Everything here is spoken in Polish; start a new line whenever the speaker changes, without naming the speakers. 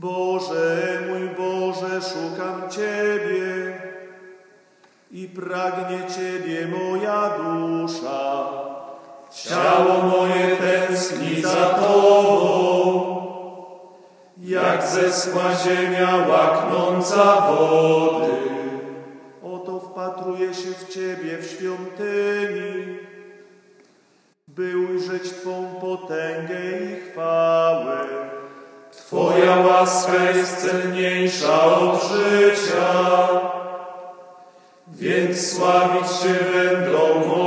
Boże, mój Boże, szukam Ciebie i pragnie Ciebie moja dusza.
Ciało moje tęskni za Tobą, jak zeschła ziemia łaknąca wody.
Oto wpatruję się w Ciebie w świątyni, by ujrzeć Twą potęgę i chwałę.
Twoja łaska jest cenniejsza od życia, więc sławić Cię będą moje